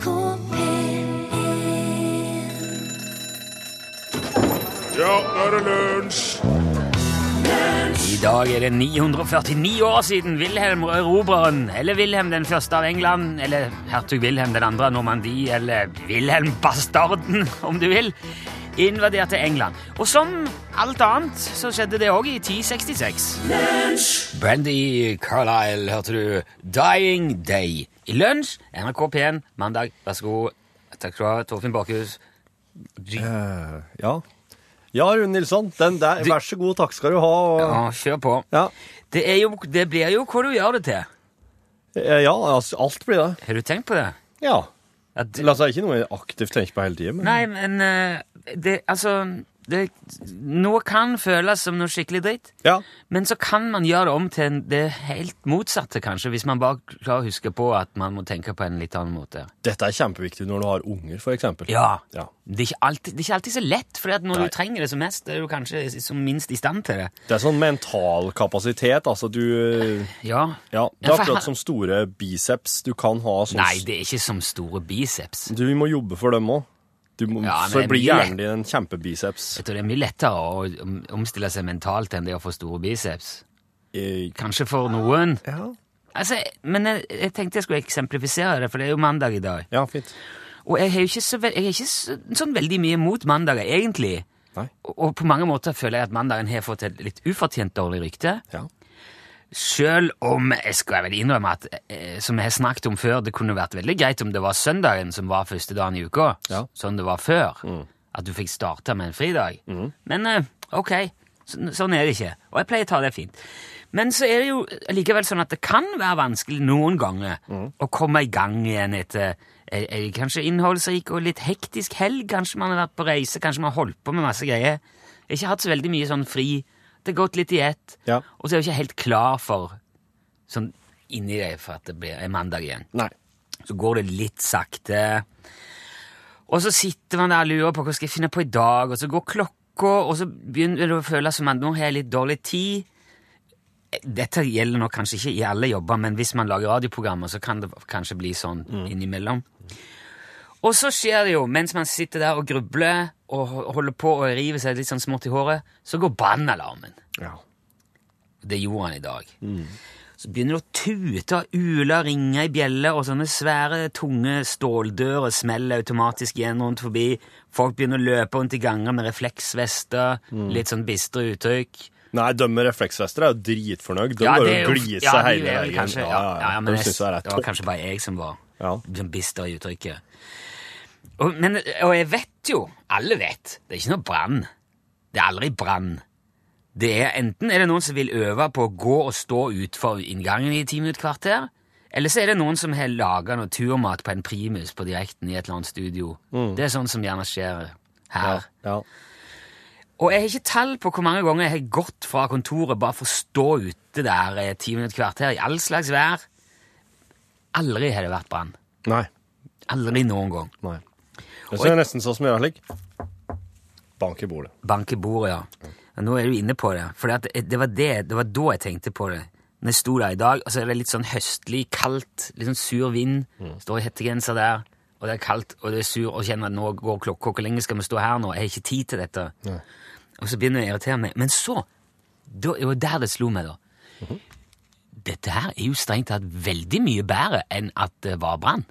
NRK P1 Ja, nå er det lunsj! I dag er det 949 år siden Wilhelm Erobreren, eller Wilhelm den første av England, eller hertug Wilhelm den andre av Normandie, eller Wilhelm Bastarden, om du vil, invaderte England. Og som alt annet så skjedde det òg i 1066. Brandy Carlisle, hørte du. Dying Day. I lunsj, NRK P1, mandag. Vær så god. Takk skal du ha, Torfinn Bakhus. Uh, ja. Ja, Rune Nilsson. Den der, vær så god, takk skal du ha. Og, Ja, kjør på. ja. Det, jo, det blir jo hva du gjør det til. Eh, ja, altså, alt blir det. Har du tenkt på det? Ja. At, Altså, ikke noe jeg aktivt tenker på hele tida, men Nei, men eh, det, altså det, Noe kan føles som noe skikkelig dritt, ja. men så kan man gjøre det om til det helt motsatte, kanskje, hvis man bare klarer å huske på at man må tenke på en litt annen måte. Dette er kjempeviktig når du har unger, eksempel. Ja. Ja. Det, er alltid, det er ikke alltid så lett, for når Nei. du trenger det som mest, er du kanskje som minst i stand til det. Det er sånn mental kapasitet, altså du Ja. Ja, det er akkurat som store biceps. Du kan ha sånn Nei, det er ikke som store biceps. Du må jobbe for dem òg. Du må, Ja, så blir hjernen din en kjempebiceps. Jeg tror det er mye lettere å omstille seg mentalt enn det å få store biceps. Jeg... Kanskje for noen. Ja. Altså, men jeg, jeg tenkte jeg skulle eksemplifisere det, for det er jo mandag i dag. ja, fint. Og jeg har ikke, så, jeg har ikke så, sånn veldig mye mot mandager, egentlig. Og, og på mange måter føler jeg at mandagen har fått et litt ufortjent dårlig rykte. Ja. Selv om jeg skal vel innrømme at, eh, som jeg har snakket om før, det kunne vært veldig greit om det var søndagen som var første dagen i uka, Ja. sånn det var før. At du fikk starte med en fridag. Men eh, ok, så, sånn er det ikke. Og jeg pleier å ta det fint. Men så er det jo likevel sånn at det kan være vanskelig noen ganger å komme i gang igjen etter ei kanskje innholdsrik og litt hektisk helg. Kanskje man har vært på reise, kanskje man har holdt på med masse greier. Jeg har ikke hatt så veldig mye sånn fri. Det har gått litt i ett. Ja. Og så er jeg ikke helt klar for sånn inni deg for at det blir en mandag igjen. Nei. Så går det litt sakte. Og så sitter man der og lurer på hva skal jeg finne på i dag, og så går klokka, og så begynner det å føles som at nå har jeg litt dårlig tid. Dette gjelder nok kanskje ikke i alle jobber, men hvis man lager radioprogrammer, så kan det kanskje bli sånn innimellom. Og så skjer det jo, mens man sitter der og grubler og holder på å rive seg litt sånn smått i håret, så går brannalarmen. Ja. Det gjorde han i dag. Så begynner det å tute og ule og ringe i bjeller, og sånne svære, tunge ståldører smeller automatisk igjen rundt forbi. Folk begynner å løpe rundt i ganger med refleksvester, litt sånn bistre uttrykk. Nei, de med refleksvester er jo dritfornøyd. De Ja, bare det er jo- glise ja, hele veien. Ja, ja, ja, men det det var kanskje bare jeg som var Ja. bister i uttrykket. Og, men, og jeg vet jo, alle vet, det er ikke noe brann. Det er aldri brann. Det er Enten er det noen som vil øve på å gå og stå utfor inngangen i ti minutter kvarter, eller så er det noen som har laga naturmat på en primus på direkten i et eller annet studio. Det er sånn som gjerne skjer her. Ja. Og jeg har ikke tall på hvor mange ganger jeg har gått fra kontoret bare for å stå ute der eh, ti minutter kvarter i all slags vær. Aldri har det vært brann. Nei. Aldri noen gang. Nei. Det ser nesten sånn som jeg gjør slik. Bank i bordet. Bank i bordet, ja. Og nå er du inne på det. For det, det, var det, det var da jeg tenkte på det. Når jeg sto der i dag, og så er det litt sånn høstlig, kaldt, litt sånn sur vind. Står i hettegenser der, og det er kaldt, og det er sur, og kjenner at nå går klokka. Hvor lenge skal vi stå her nå? Jeg har ikke tid til dette. Og så begynner det å irritere meg. Men så, da, det var der det slo meg, da. Dette her er jo strengt tatt veldig mye bedre enn at det var brann.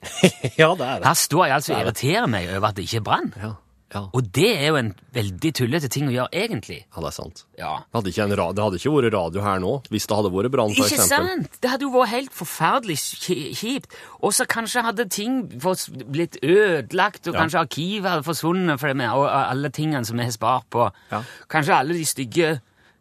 ja, det er det. Her står jeg altså og irriterer meg over at det ikke er brann. Ja. Ja. Og det er jo en veldig tullete ting å gjøre, egentlig. ja, det er sant. Ja. Det hadde, ikke en ra det hadde ikke vært radio her nå, hvis det hadde vært brann, f.eks. Ikke sant? Det hadde jo vært helt forferdelig kjipt. Og så kanskje hadde ting blitt ødelagt, og Ja. kanskje arkivet hadde forsvunnet for det med, og alle tingene som vi har spart på. Ja. Kanskje alle de stygge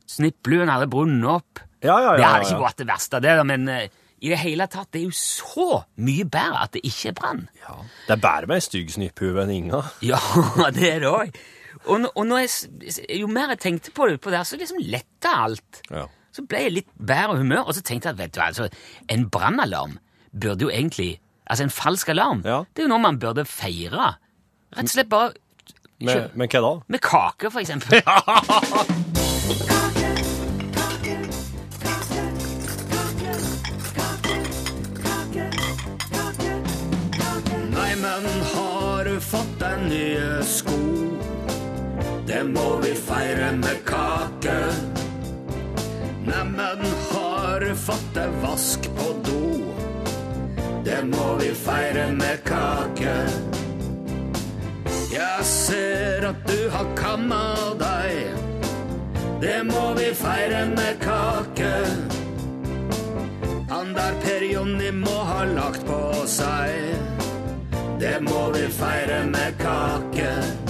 snippluene hadde brunnet opp. Ja, ja, ja. det hadde ikke vært det verste, det, men eh, i det hele tatt, det er jo så mye bedre at det ikke er brann. ja. Det er bedre med ei stygg snipphue enn Inga. Ja, det er det òg. Og, og jeg, jo mer jeg tenkte på det, på det så liksom letta alt. Ja. Så ble jeg litt bedre humør, og så tenkte jeg at vet du, altså, en brannalarm burde jo egentlig Altså, en falsk alarm, Ja. det er jo noe man burde feire. Rett og slett bare Men, men hva da? med kake, for eksempel. Neimen, Neimen, har fått deg vask på do? Det må vi feire med kake. Jeg ser at du har kamma deg. Det må vi feire med kake. Han der Per Jonny må ha lagt på seg. Det må vi feire med kake.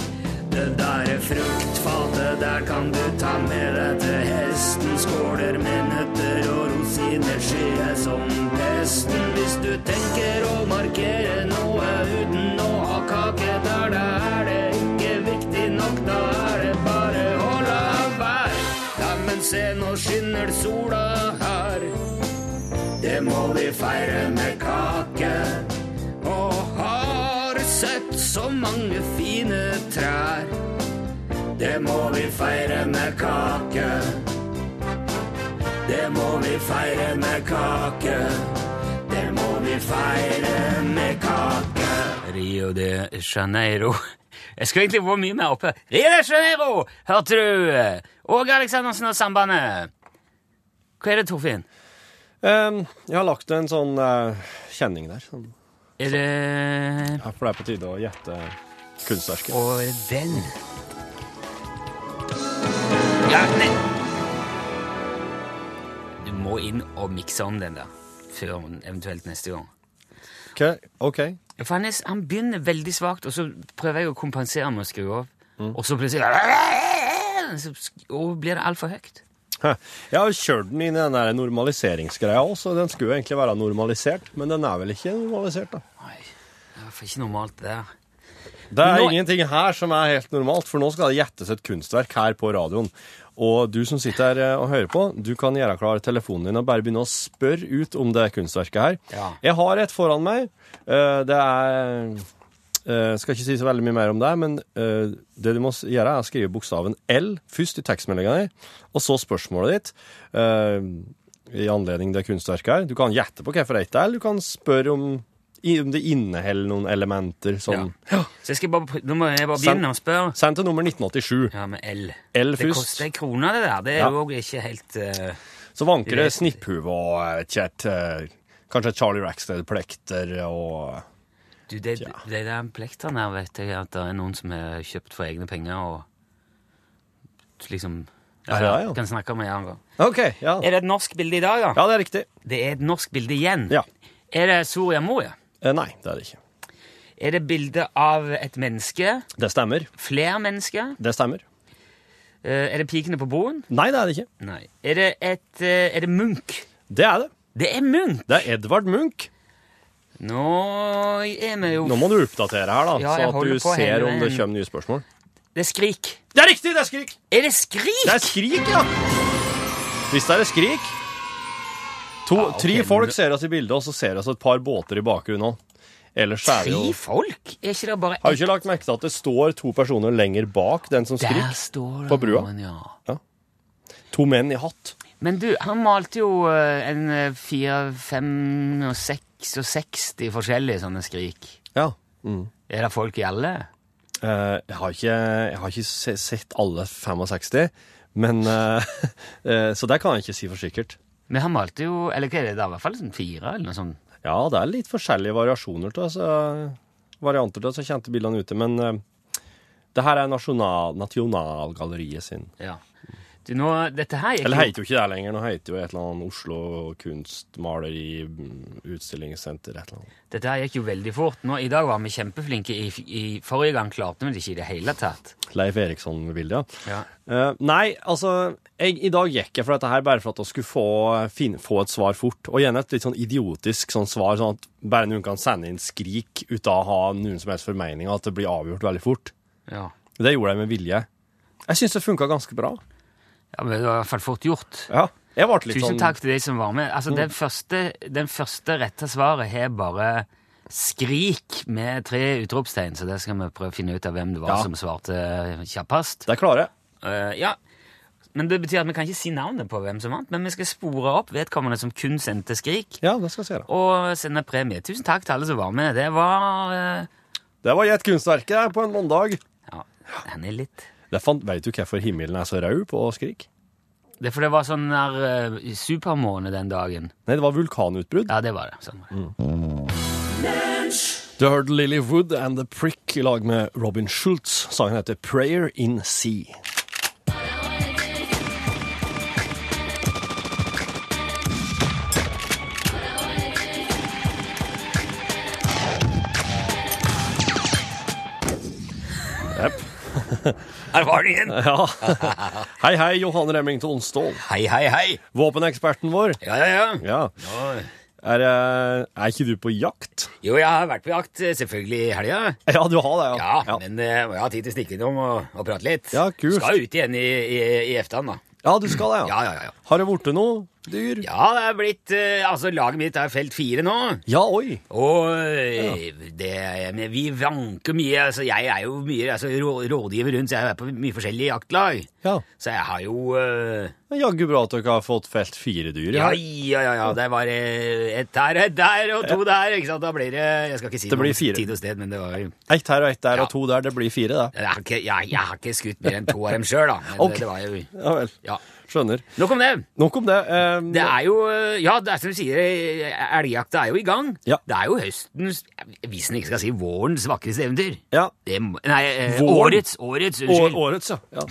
Det der fruktfatet der kan du ta med deg til hesten. Skåler med nøtter og rosiner skyer som pesten. Hvis du tenker å markere noe uten å ha kake der, da er det ikke viktig nok. Da er det bare å la være. Ja, men se, nå skinner sola her. Det må vi feire med kake. Mange fine trær. Det må vi feire med kake. Det må vi feire med kake. Det må vi feire med kake. Rio de Janeiro. Jeg skulle egentlig vært mye mer oppe. Rio de Janeiro, hørte du? Åge Aleksandersen og Sambandet. Hva er det, Torfinn? Um, jeg har lagt en sånn uh, kjenning der. Sånn. Er det Ja, for det er på tide å gjette kunstverket. Og den Ja, nei Du må inn og mikse om den, da. Før eventuelt neste gang. Ok, ok. For han, er, han begynner veldig svakt, og så prøver jeg å kompensere med å skru av. Og så plutselig så, Og blir det altfor høyt. Hæ. Jeg har kjørt den inn i den der normaliseringsgreia også, så den skulle jo egentlig være normalisert, men den er vel ikke normalisert, da. Nei, det er i hvert fall ikke normalt, det der. Det er Nå- ingenting her som er helt normalt, for nå skal det gjettes et kunstverk her på radioen. Og du som sitter her eh, og hører på, du kan gjøre klar telefonen din og bare begynne å spørre ut om det kunstverket her. Ja. Jeg har et foran meg. Eh, Det er Jeg Skal ikke si så veldig mye mer om det, men eh, det du må gjøre, er å skrive bokstaven L først i tekstmeldinga di, og så spørsmålet ditt. eh, I anledning det kunstverket her. Du kan gjette på hvorfor det er L. Du kan spørre om, om det inneholder noen elementer som Så jeg skal bare, nå må jeg bare begynne å spørre. Send til nummer 1987. Ja, med L. L Det først. koster en krone, det der. Det er jo ja. ikke helt uh, Så vanker det Snipphuv snipphue og et, eh, kanskje et Charlie Rackstead-plekter og Du, det, Ja. det der plekteren her vet jeg at det er noen som har kjøpt for egne penger og liksom ja, det, ja? Kan snakke om en annen gang. Okay, ja. Er det et norsk bilde i dag, da? Ja, det er riktig. Det er et norsk bilde igjen. Ja. Er det Soria Moria? Eh, Nei, det er det ikke. Er det bilde av et menneske? Det stemmer. Flere mennesker? Det stemmer. Eh, er det Pikene på broen? Nei, det er det ikke. Nei. Er det et eh, Er det Munch? Det er det. Det er Munch! Det er Edvard Munch. Nå er vi jo Nå må du oppdatere her, da, Ja, jeg så at holder du på å ser henge om det en- kommer nye spørsmål. Det er Skrik. Det er riktig! Det er Skrik! Er det Skrik? Det er Skrik, ja! Hvis det er Skrik. To, Ja, okay, tre folk ser oss i bildet, og så ser oss et par båter i bakgrunnen òg. Ellers er det Tre folk? Er ikke det bare Har du ikke lagt merke til at det står to personer lenger bak den som skriker? På brua? noen, ja. To menn i hatt. Men du, han malte jo eh, en eh, fire, fem og seks og 60 forskjellige sånne skrik. Ja. Mm. Er det folk i alle? Eh, jeg har ikke, jeg har ikke se, sett alle 65, men Så det kan jeg ikke si for sikkert. Men han malte jo Eller hva er det? Det er i hvert fall sånn fire, eller noe sånt. Ja, det er litt forskjellige variasjoner til altså, varianter til så kjente bildene ute, men uh, det her er nasjonal, Nasjonalgalleriet sin. Ja. Du, nå, dette her gikk Eller heter jo ikke det lenger, nå heter jo et eller annet Oslo kunstmaleri mm, utstillingssenter, et eller annet. Dette her gikk jo veldig fort. Nå, I dag var vi kjempeflinke. I, I forrige gang klarte vi det ikke i det hele tatt. Leif Eriksson-bildet, ja. Ja. Eh, nei, altså jeg, I dag gikk jeg for dette her bare for at jeg skulle få, fin, få et svar fort. Og gjerne et litt sånn idiotisk sånn svar, sånn at bare noen kan sende inn skrik uten å ha noen som helst formening, og at det blir avgjort veldig fort. Ja. Det gjorde jeg med vilje. Jeg syns det funka ganske bra. Ja, men det var i hvert fall fort gjort. Ja, jeg ble litt Tusen sånn takk til de som var med. Altså, den, første, den første rette svaret har bare skrik med tre utropstegn, så det skal vi prøve å finne ut av hvem det var Ja. som svarte kjappest. Det klarer jeg. Uh, ja, men det betyr at vi kan ikke si navnet på hvem som vant, men vi skal spore opp vedkommende som kun sendte skrik, Ja, det skal jeg si. da. og sende premie. Tusen takk til alle som var med. Det var, uh... Det var Gjett kunstverket på en mandag. Ja, den er litt Det vet du hvorfor himmelen er så rød på Skrik? Det er for det var sånn der uh, supermåne den dagen. Nei, det var vulkanutbrudd. Ja, det var det. Sånn var det. Du har hørt Lily Wood and The Prick i lag med Robin Schultz. Sangen heter Prayer in Sea. Her var den igjen! Ja. Hei, hei, Johan Remington Ståhl. Hei, hei, hei. Våpeneksperten vår. Ja, ja, ja. Ja. Er, eh, er ikke du på jakt? Jo, jeg har vært på jakt, eh, selvfølgelig i helga. Ja, du har det, Ja, ja. men eh, jeg ha tid til å stikke innom og, og prate litt. Ja, kult. Skal ut igjen i, i, i eftan, da. Ja, du skal det, ja. Ja, ja, ja. ja. Har det blitt noe dyr? Ja, det er blitt eh, Altså, laget mitt er felt fire nå. Ja, oi. Og eh, det Vi vanker mye. altså Jeg er jo mye altså, rå, rådgiver rundt, så jeg er på mye forskjellige jaktlag. Ja. Så jeg har jo uh, Jaggu bra at dere har fått felt fire dyr. Ja, Ja. ja, ja. Det var ett og ett der og to der. ikke sant? Da blir det Jeg skal ikke si Det noe tid og sted, men det var Ett her og ett der Ja. og to der. Det blir fire, da. jeg har, ikke, jeg, jeg har ikke skutt mer enn to av dem sjøl, da. Men okay. det, det var jo Ja vel. Ja. Skjønner. Nok om det. Nok om det. Um, Det er jo eh, Ja, det er som du sier, eh, elgjakta er jo i gang. Ja. Det er jo høstens Hvis en ikke skal si vårens vakreste eventyr. Ja. Det, nei, eh, Våren. årets. Årets, Å- unnskyld. årets, ja. ja.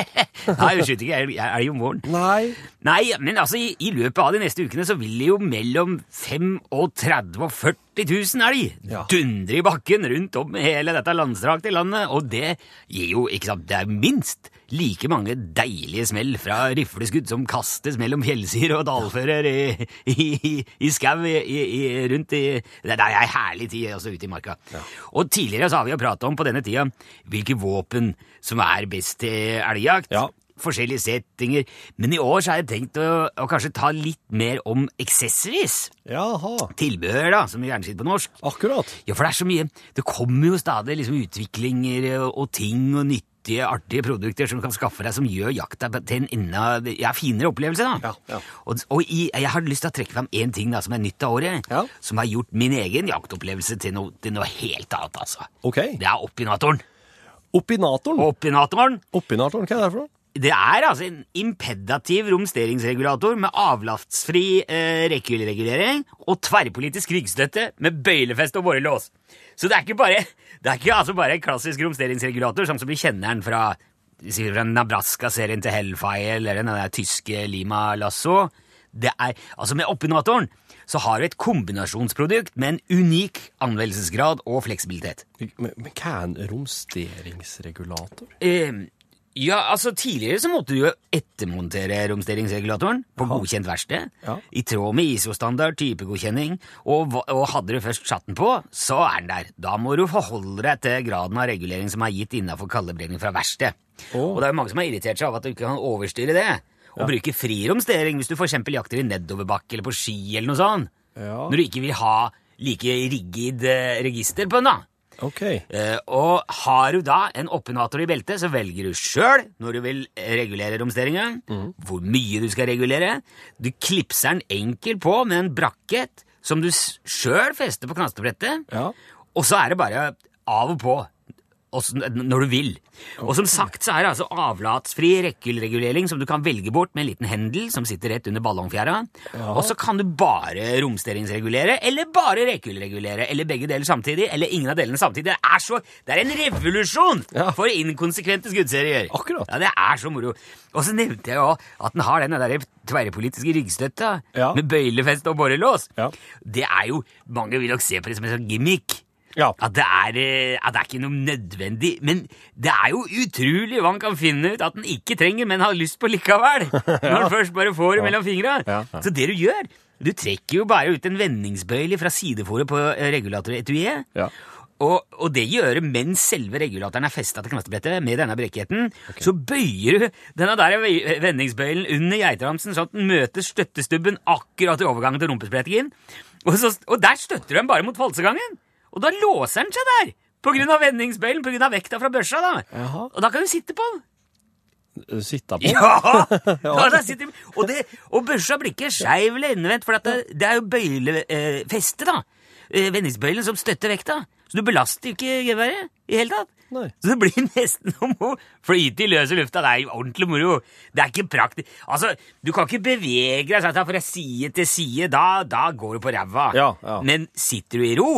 Nei, jeg skyter ikke elg elg om våren. Nei. Nei, men altså, i, i løpet av de neste ukene så vil det jo mellom 35 og 40 000 elg Ja. dundrer i bakken rundt om hele dette landstrakte landet, og det gir jo, ikke sant, det er minst like mange deilige smell fra rifleskudd som kastes mellom fjellsider og dalfører i, i, i, i skau rundt i Det er ei herlig tid også ute i marka. Og tidligere så har vi jo prata om på denne tida hvilke våpen som er best til elgjakt Ja. Forskjellige settinger. Men i år så har jeg tenkt å, å kanskje ta litt mer om accessories. Jaha. Tilbehør, da, som vi gjerne sier på norsk. Akkurat. Ja, for det er så mye Det kommer jo stadig liksom utviklinger og, ting og nyttige, artige produkter som du kan skaffe deg som gjør jakta til en enda ja, finere opplevelse. da. Ja, ja. Og, og i, jeg har lyst til å trekke fram én ting da, som er nytt av året, som har gjort min egen jaktopplevelse til noe, til noe helt annet. altså. Ok. Det er oppinatoren. Oppinatoren. Oppinatoren Oppinatoren, hva er det for noe? Det er altså en impedativ romsteringsregulator med avlastsfri eh, rekkevidderegulering og tverrpolitisk ryggstøtte med bøylefest og borrelås. Så det er ikke bare, det er ikke altså bare en klassisk romsteringsregulator, sånn som vi kjenner den fra, fra Nebraska-serien til Hellfire eller den der tyske Lima Lasso. Det er, altså Med oppinatoren så har du et kombinasjonsprodukt med en unik anvendelsesgrad og fleksibilitet. Men, men hva er en romsteringsregulator? Eh, ja, altså Tidligere så måtte du jo ettermontere romsteringsregulatoren på godkjent verksted. Ja. I tråd med ISO-standard typegodkjenning. Og, og hadde du først satt den på, så er den der. Da må du forholde deg til graden av regulering som er gitt innenfor kaldebrenning fra verksted. Oh. Og det er jo mange som har irritert seg av at du ikke kan overstyre det. Og bruke fri romstering hvis du eksempel jakter i nedoverbakke eller på ski eller noe sånt. Ja. Når du ikke vil ha like rigid eh, register på den, da. Ok. Eh, og har du da en oppinator i beltet, så velger du sjøl når du vil regulere romsteringa, hvor mye du skal regulere. Du klipser den enkel på med en brakket som du sjøl fester på knastebrettet, Ja. og så er det bare av og på. Når du vil. Og som sagt så er det altså avlatsfri rekkelregulering som du kan velge bort med en liten hendel som sitter rett under ballongfjæra. Og så kan du bare romsteringsregulere, eller bare rekkelregulere, eller begge deler samtidig, eller ingen av delene samtidig. Det er, så, det er en revolusjon Ja. for inkonsekvente skuddserier. Akkurat. Ja, det er så moro. Og så nevnte jeg jo at den har den der tverrpolitiske ryggstøtta Ja. med bøylefest og borrelås. Ja. Det er jo Mange vil nok se på det som en sånn gimmick. Ja. At det, er, eh, at det er ikke noe nødvendig. Men det er jo utrolig hva han kan finne ut at han ikke trenger, men har lyst på likevel. Når den først bare får det mellom fingra. Ja. Så det du gjør Du trekker jo bare ut en vendingsbøyle fra sideforet på eh, regulatoretuiet. Ja. Og, og det gjør du mens selve regulatoren er festa til knastebrettet med denne brekkheten. Så bøyer du denne der vendingsbøylen under geitramsen, sånn at den møter støttestubben akkurat i overgangen til rumpesprettingen. Og, og der støtter du den bare mot falsegangen. Og da låser den seg der! På grunn av vendingsbøylen, på grunn av vekta fra børsa. da. Jaha. Og da kan du sitte på den. Sitte på? Ja! ja da sitter, og, det, og børsa blir ikke skeiv eller endevendt, for at det, det er jo bøylefeste, da. Eh, Vendingsbøylen som støtter vekta. Så du belaster jo ikke geværet i hele tatt. Nei. Så det blir nesten som å flyte i løse lufta. Det er ordentlig moro. Det er ikke praktisk. Altså, du kan ikke bevege deg sånn fra side til side. Da, da går du på ræva. Ja, ja. Men sitter du i ro,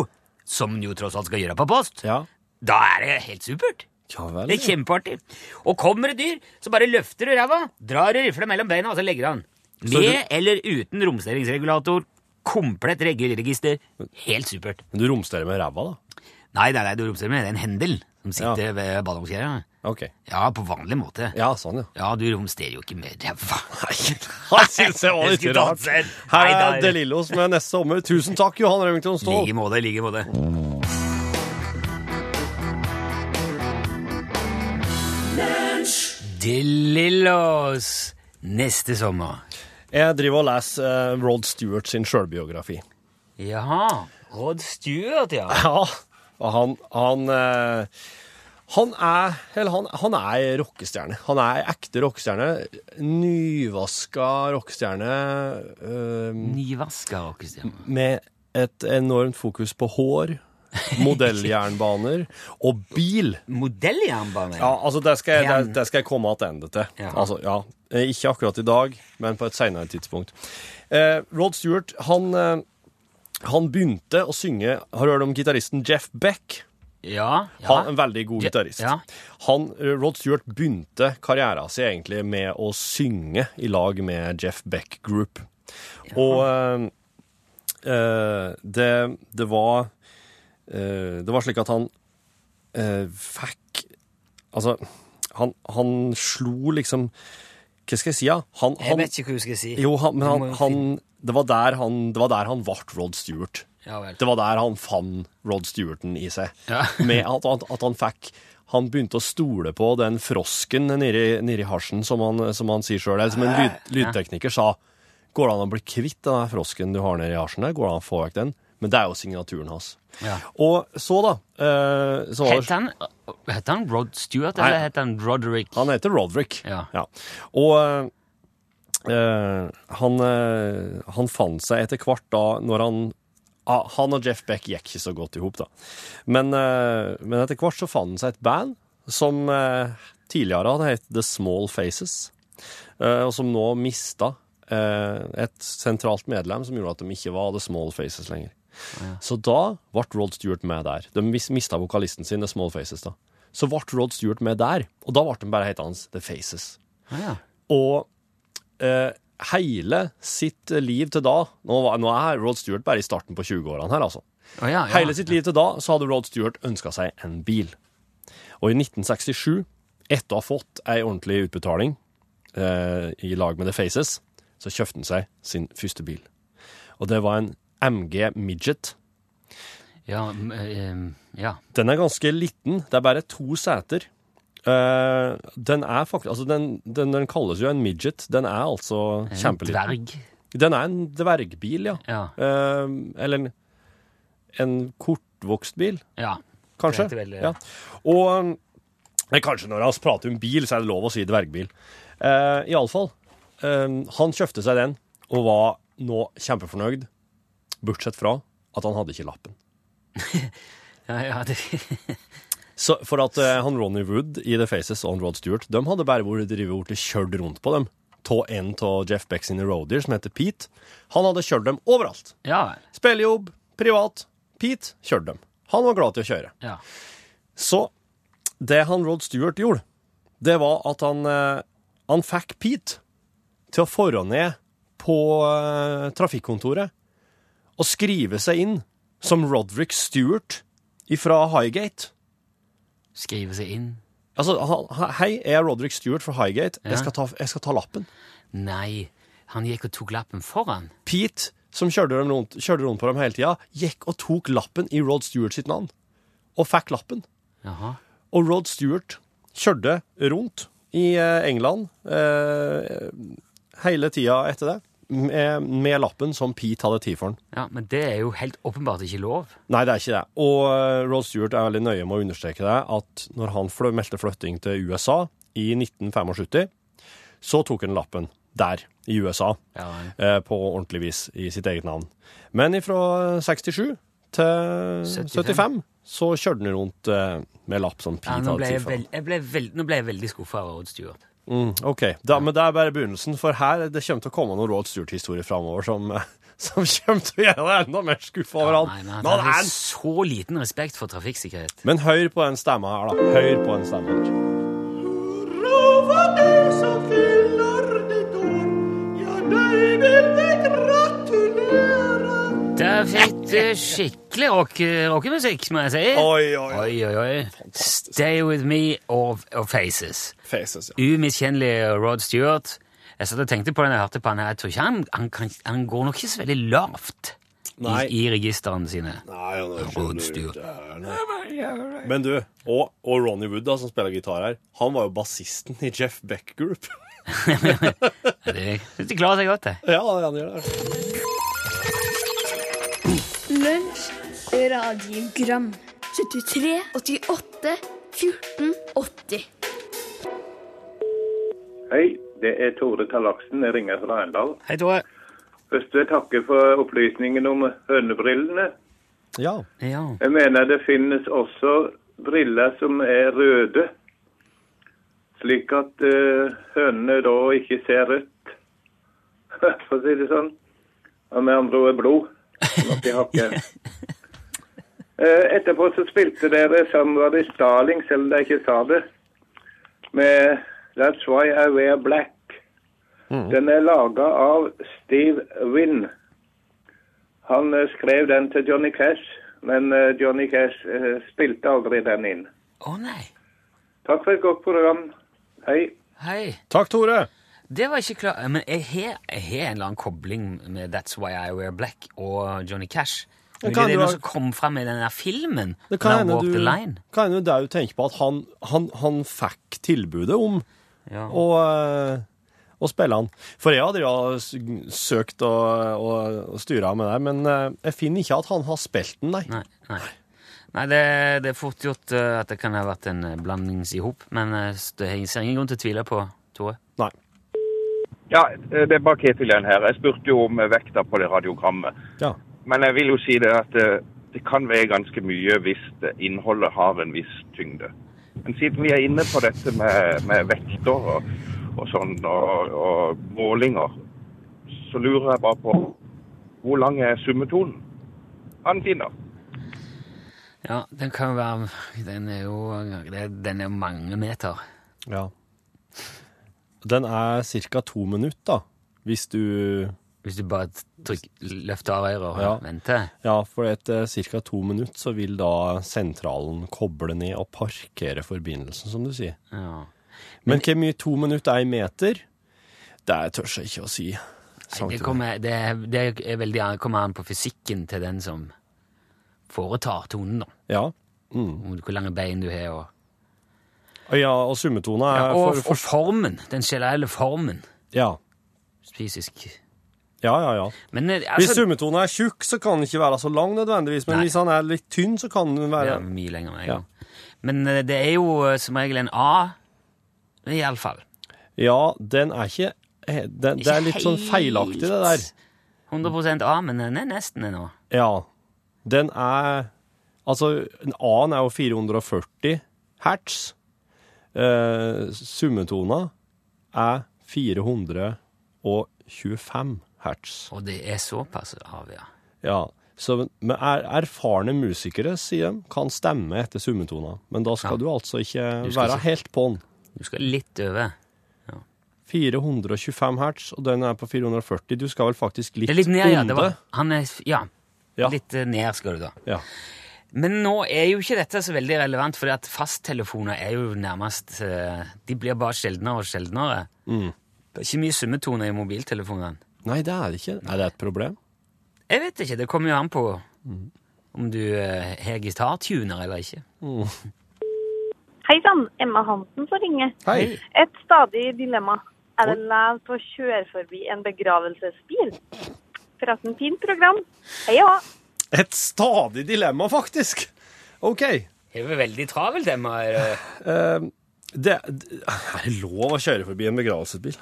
som jo tross alt skal gjøre på post, Ja. da er det helt supert. Ja vel. Det er kjempeartig. Og kommer det dyr, så bare løfter du ræva, drar og rifla mellom beina, og så legger du. Så Med du- eller uten romsteringsregulator. Komplett regelregister. Helt supert. Men du romsterer med ræva, da? Nei, nei, nei, du romsterer med en hendel som sitter Ja. ved ballongskjæret. Okay. Ja, på vanlig måte. Ja, sånn, ja. Ja, du romsterer jo ikke med ræva. Han syns det var litt rart. Her er DeLillos De med neste sommer. Tusen takk, Johan Remington I Ståhl. like måte, i like måte. DeLillos neste sommer. Jeg driver og leser uh, Rod Stewart sin sjølbiografi. Jaha. Rod Stewart, ja. Ja, han Han, eh, han er Eller han, han er rockestjerne. Han er ekte rockestjerne. Nyvaska rockestjerne eh, Nyvaska rockestjerne. med et enormt fokus på hår, modelljernbaner og bil. Modelljernbane? Ja, altså det skal jeg, det, det skal jeg komme tilbake til. Ja. Altså, ja. Eh, Ikke akkurat i dag, men på et senere tidspunkt. Eh, Rod Stewart, han, han begynte å synge Har du hørt om gitaristen Jeff Beck? Ja. ja. Han en veldig god gitarist. ja. Han, eh, Rod Stewart begynte karrieren sin egentlig med å synge i lag med Jeff Beck Group. Og eh, eh, det, det var eh, Det var slik at han eh, fikk Altså, han, han slo liksom Hva skal jeg si, ja? Han, Jeg han, vet ikke hva du skal si. jo, han, men han det, var der han, det var der han ble Rod Stewart. Ja. Det var der han fant Rod Stewarten i seg. Ja. med at, at, at han fikk Han begynte å stole på den frosken nedi, nedi hasjen, som han, som han sier sjøl. Som en lyd, lydtekniker sa. Går det an å bli kvitt den frosken du har nedi hasjen der? Går det an å få vekk den? Men det er jo signaturen hans. Ja. Og så, da eh, så Het han, het han Rod Stewart, eller het han Roderick? Han heter Roderick. Ja. Og eh, han, eh, han fant seg etter hvert da, når han ah, Han og Jeff Beck gikk ikke så godt i hop, da. Men, eh, men etter hvert så fant han seg et band som eh, tidligere hadde hett The Small Faces, eh, og som nå mista eh, et sentralt medlem som gjorde at de ikke var The Small Faces lenger. Så da ble Rod Stewart med der. De mis- mista vokalisten sin, The Small Faces, da. Så ble Rod Stewart med der, og da ble de bare hetende The Faces. Ah, ja. Og eh, hele sitt liv til da nå, var, nå er Rod Stewart bare i starten på 20-årene her, altså. Oh, ja, ja. Hele sitt liv til da så hadde Rod Stewart ønska seg en bil. Og i 1967, etter å ha fått ei ordentlig utbetaling eh, i lag med The Faces, så kjøpte han seg sin første bil. Og det var en MG Midget. Ja, m- eh, ja. Den er ganske liten. Det er bare to seter. Eh, den er faktisk Altså, den, den, den kalles jo en midget. Den er altså En kjempeliten. Dverg. Den er en dvergbil, ja. Ja. Uh, eller en, en kortvokst bil, ja. kanskje. Det heter vel ja. Og eh, kanskje når vi prater om bil, så er det lov å si dvergbil. Uh, Iallfall. Uh, han kjøpte seg den, og var nå kjempefornøyd, bortsett fra at han hadde ikke lappen. Ja, ja, det, Så for at uh, han Ronny Wood i The Faces og Rod Stewart De hadde bare vært drivet kjørt rundt på dem. Tå en av Jeff Beck sine roadier, som heter Pete. Han hadde kjørt dem overalt. ja. Spillejobb, privat. Pete kjørte dem. Han var glad til å kjøre. Ja. Så det han Rod Stewart gjorde, det var at han, uh, han fikk Pete til å forå ned på uh, trafikkontoret og skrive seg inn som Roderick Stewart fra Highgate. Skrive seg inn. Altså, han- hei, jeg er Roderick Stewart fra Highgate. Ja. Jeg, skal ta, jeg skal ta lappen. Nei, han gikk og tok lappen foran. Pete, som kjørte, dem rundt, kjørte rundt på dem hele tida, gikk og tok lappen i Rod Stewart sitt navn. Og fikk lappen. Jaha. Og Rod Stewart kjørte rundt i eh, England eh, hele tida etter det, med, med lappen som Pete hadde tid for han. Ja, Men det er jo helt åpenbart ikke lov. Nei, det er ikke det. Og eh, Rod Stewart er veldig nøye med å understreke det, at når han meldte flytting til USA i 1975, så tok han lappen der, i USA, Ja, vel. eh, på ordentlig vis, i sitt eget navn. Men fra 67 til 75. 75, så kjørte han rundt eh, med lapp sånn Ja, hadde tid for. Jeg ble veld, nå ble jeg veldig skuffa over Rod Stewart. Mm, ok, da, men det er bare begynnelsen, for her det kommer til å komme noen Rod Stewart-historier framover som, som kommer til å gjøre deg enda mer skuffa over han. Nei, men Men han er så liten respekt for trafikksikkerhet. Men hør på den stemma her, da. Hør på den stemma her. Der fikk du skikkelig rock, rockemusikk, må jeg si. Oi, oi, oi. Oi. Stay With Me og, Faces. Faces, ja. Umiskjennelige Rod Stewart. Jeg satt og tenkte på den jeg hørte på han her. Jeg tror ikke han, han, kan, han går nok ikke så veldig lavt Nei. i registrene sine. Nei, han er Rod skjønner Stewart. det er noe. Men du, og, og Ronny Wood, da, som spiller gitar her, han var jo bassisten i Jeff Beck Group. Det, de klarer seg godt, det. ja, han gjør det. Lunsj, radiogram 73, 88, 14, 80 Hei, det er Tore Tallaksen. Jeg ringer fra Arendal. Hei, Tore. Først vil jeg takke for opplysningen om hønebrillene. Ja. Ja. Jeg mener det finnes også briller som er røde, slik at uh, hønene da ikke ser rødt, for å si det sånn. Og med andre ord blod. Sånn i. Eh, Etterpå så spilte dere Somebody Starling, selv om dere ikke sa det, med That's Why I Wear Black. Den er laga av Steve Wynn. Han eh, skrev den til Johnny Cash, men eh, Johnny Cash eh, spilte aldri den inn. Å nei. Takk for et godt program. Hei. Hei. Takk, Tore. Det var ikke klart. Men jeg har, jeg har en eller annen kobling med That's Why I Wear Black og Johnny Cash. Det kan det er noe som kom frem i den der filmen. Det kan hende du, kan hende du tenker på at han, han, han fikk tilbudet om Ja. å, eh, å spille han. For jeg hadde jo søkt å, å, å styre med det, men eh, jeg finner ikke at han har spilt den, nei. Nei, nei. nei det, det er fort gjort eh, at det kan ha vært en eh, blandingsihop, men eh, det jeg ser ingen grunn til å tvile på Tore. Nei. Ja, det er bare Ketil igjen her. Jeg spurte jo om vekta på det radiogrammet. Ja. Men jeg vil jo si det at eh, det kan veie ganske mye hvis det innholdet har en viss tyngde. Men siden vi er inne på dette med, med vekter og, og sånn, og, og målinger, så lurer jeg bare på hvor lang er summetonen han finner? Ja, den kan være Den er jo, den er jo mange meter. ja. Den er ca. to minutter, da, hvis du Hvis du bare tryk, løfter av øret og Ja. venter. Ja, for etter ca. to minutter så vil da sentralen koble ned og parkere forbindelsen, som du sier. Ja. Men hvor mye to minutter er i meter? Det tør jeg ikke å si. Nei, Det, kommer, det, det veldig kommer an på fysikken til den som foretar tonen, da. Ja. Mm. Hvor lange bein du har, og, Ja, og summetone er ja, og, for, og formen. Den generelle formen. Ja. Fysisk. Ja, ja, ja. Men altså, Hvis summetone er tjukk, så kan den ikke være så lang nødvendigvis, men Nei. hvis han er litt tynn, så kan den være er mye lenger med en Ja. Men eh, det er jo eh, som regel en A, iallfall. Ja, den er ikke eh, den, Det er litt sånn feilaktig, det der. 100% A, men den er nesten en A. Ja. Den er Altså, en A-en er jo 440 hertz. Eh, summetona er 425 hertz. Og det er såpass av, ja. Ja. Så men er, erfarne musikere, sier de, kan stemme etter summetona. Men da skal Ja. du altså ikke Du være ikke- helt på'n. Du skal litt over. 425 hertz, og den er på 440. Du skal vel faktisk litt, Det er litt ned, ja. Var, han er, ja. Ja. Litt eh, ned skal du da. Ja. Men nå er jo ikke dette så veldig relevant, fordi at fasttelefoner er jo nærmest eh, De blir bare sjeldnere og sjeldnere. Mm. Det er ikke mye summetoner i mobiltelefonene. Nei, det er det ikke. Er det et problem? Jeg vet ikke, det kommer jo an på Mm. om du eh, har gitartuner eller ikke. Hei sann, Emma Hansen får ringe. Hei. Et stadig dilemma. Er det lov til å kjøre forbi en begravelsesbil? Forresten, fint program. Hei òg. Et stadig dilemma, faktisk. OK. Det er veldig travelt, Emma. er det- er det lov å kjøre forbi en begravelsesbil?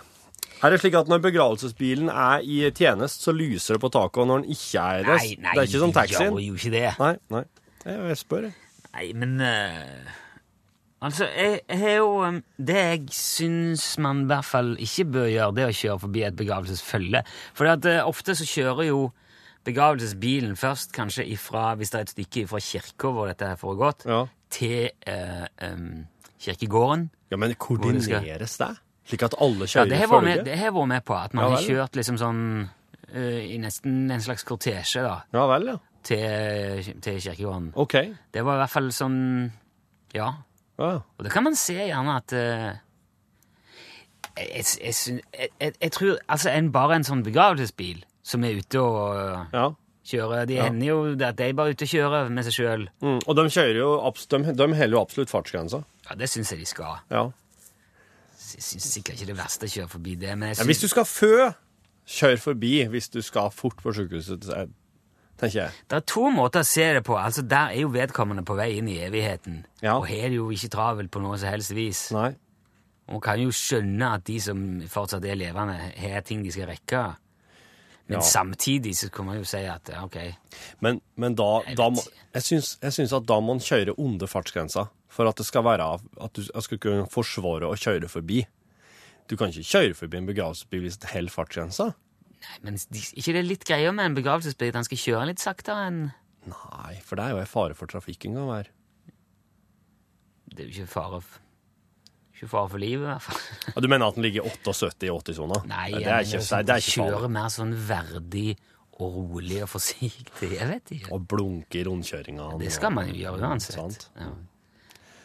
Er det slik at når begravelsesbilen er i tjenest, så lyser det på taket, og når den ikke er det Nei, nei, Det er ikke som taxien? gjør jo ikke det. Nei, nei. Jeg, jeg spør, jeg. Nei, men uh, Altså, jeg, har jo um, Det jeg syns man i hvert fall ikke bør gjøre, det å kjøre forbi et begravelsesfølge. For eh, ofte så kjører jo begravelsesbilen først kanskje ifra, hvis det er et stykke fra kirka hvor dette har foregått, Ja. til eh, um, kirkegården. Ja, men koordineres det? Slik at alle Ja, kjører det i følge? med, det har vært med på. At man Ja har kjørt liksom sånn uh, i nesten en slags kortesje da, Ja vel, ja. til, til kirkegården. OK. Det var i hvert fall sånn Ja. Ja. Og det kan man se gjerne at uh, jeg, jeg, jeg, jeg tror Altså, en, bare en sånn begravelsesbil som er ute og eh, ja. kjører Det hender jo at de er bare ute og kjører med seg sjøl. Mm. Og de kjører jo de, de holder jo absolutt fartsgrensa. Ja, det syns jeg de skal. Ja. Jeg syns sikkert ikke det er å kjøre forbi det, men jeg ja. Hvis du skal fø, kjør forbi. Hvis du skal fort på sykehuset, er- tenker jeg. Det er to måter å se det på. Altså, Der er jo vedkommende på vei inn i evigheten. Ja. Og har det jo ikke travelt på noe som helst vis. Nei. Og kan jo skjønne at de som fortsatt er levende, har ting de skal rekke. Men Ja. samtidig så kan man jo si at ok, Men, men da, Jeg da må, jeg, syns, jeg syns at da må man kjøre under fartsgrensa for at det skal være at du skal kunne forsvare å kjøre forbi. Du kan ikke kjøre forbi en begravelsesbil hvis det holder fartsgrensa. Nei, men de, ikke det er litt greia med en begravelsesbil? Han skal kjøre litt saktere enn Nei, for det er jo en fare for trafikken kan være. Det er jo ikke fare f- Ikke fare for livet, i hvert fall. Ja, du mener at den ligger 78 i 80-sona? Nei, det er ikke, mener det er ikke sånn, farlig. Kjøre mer sånn verdig og rolig og forsiktig. Jeg vet ikke. Og blunke i rundkjøringa. Det skal man jo gjøre uansett. Ja.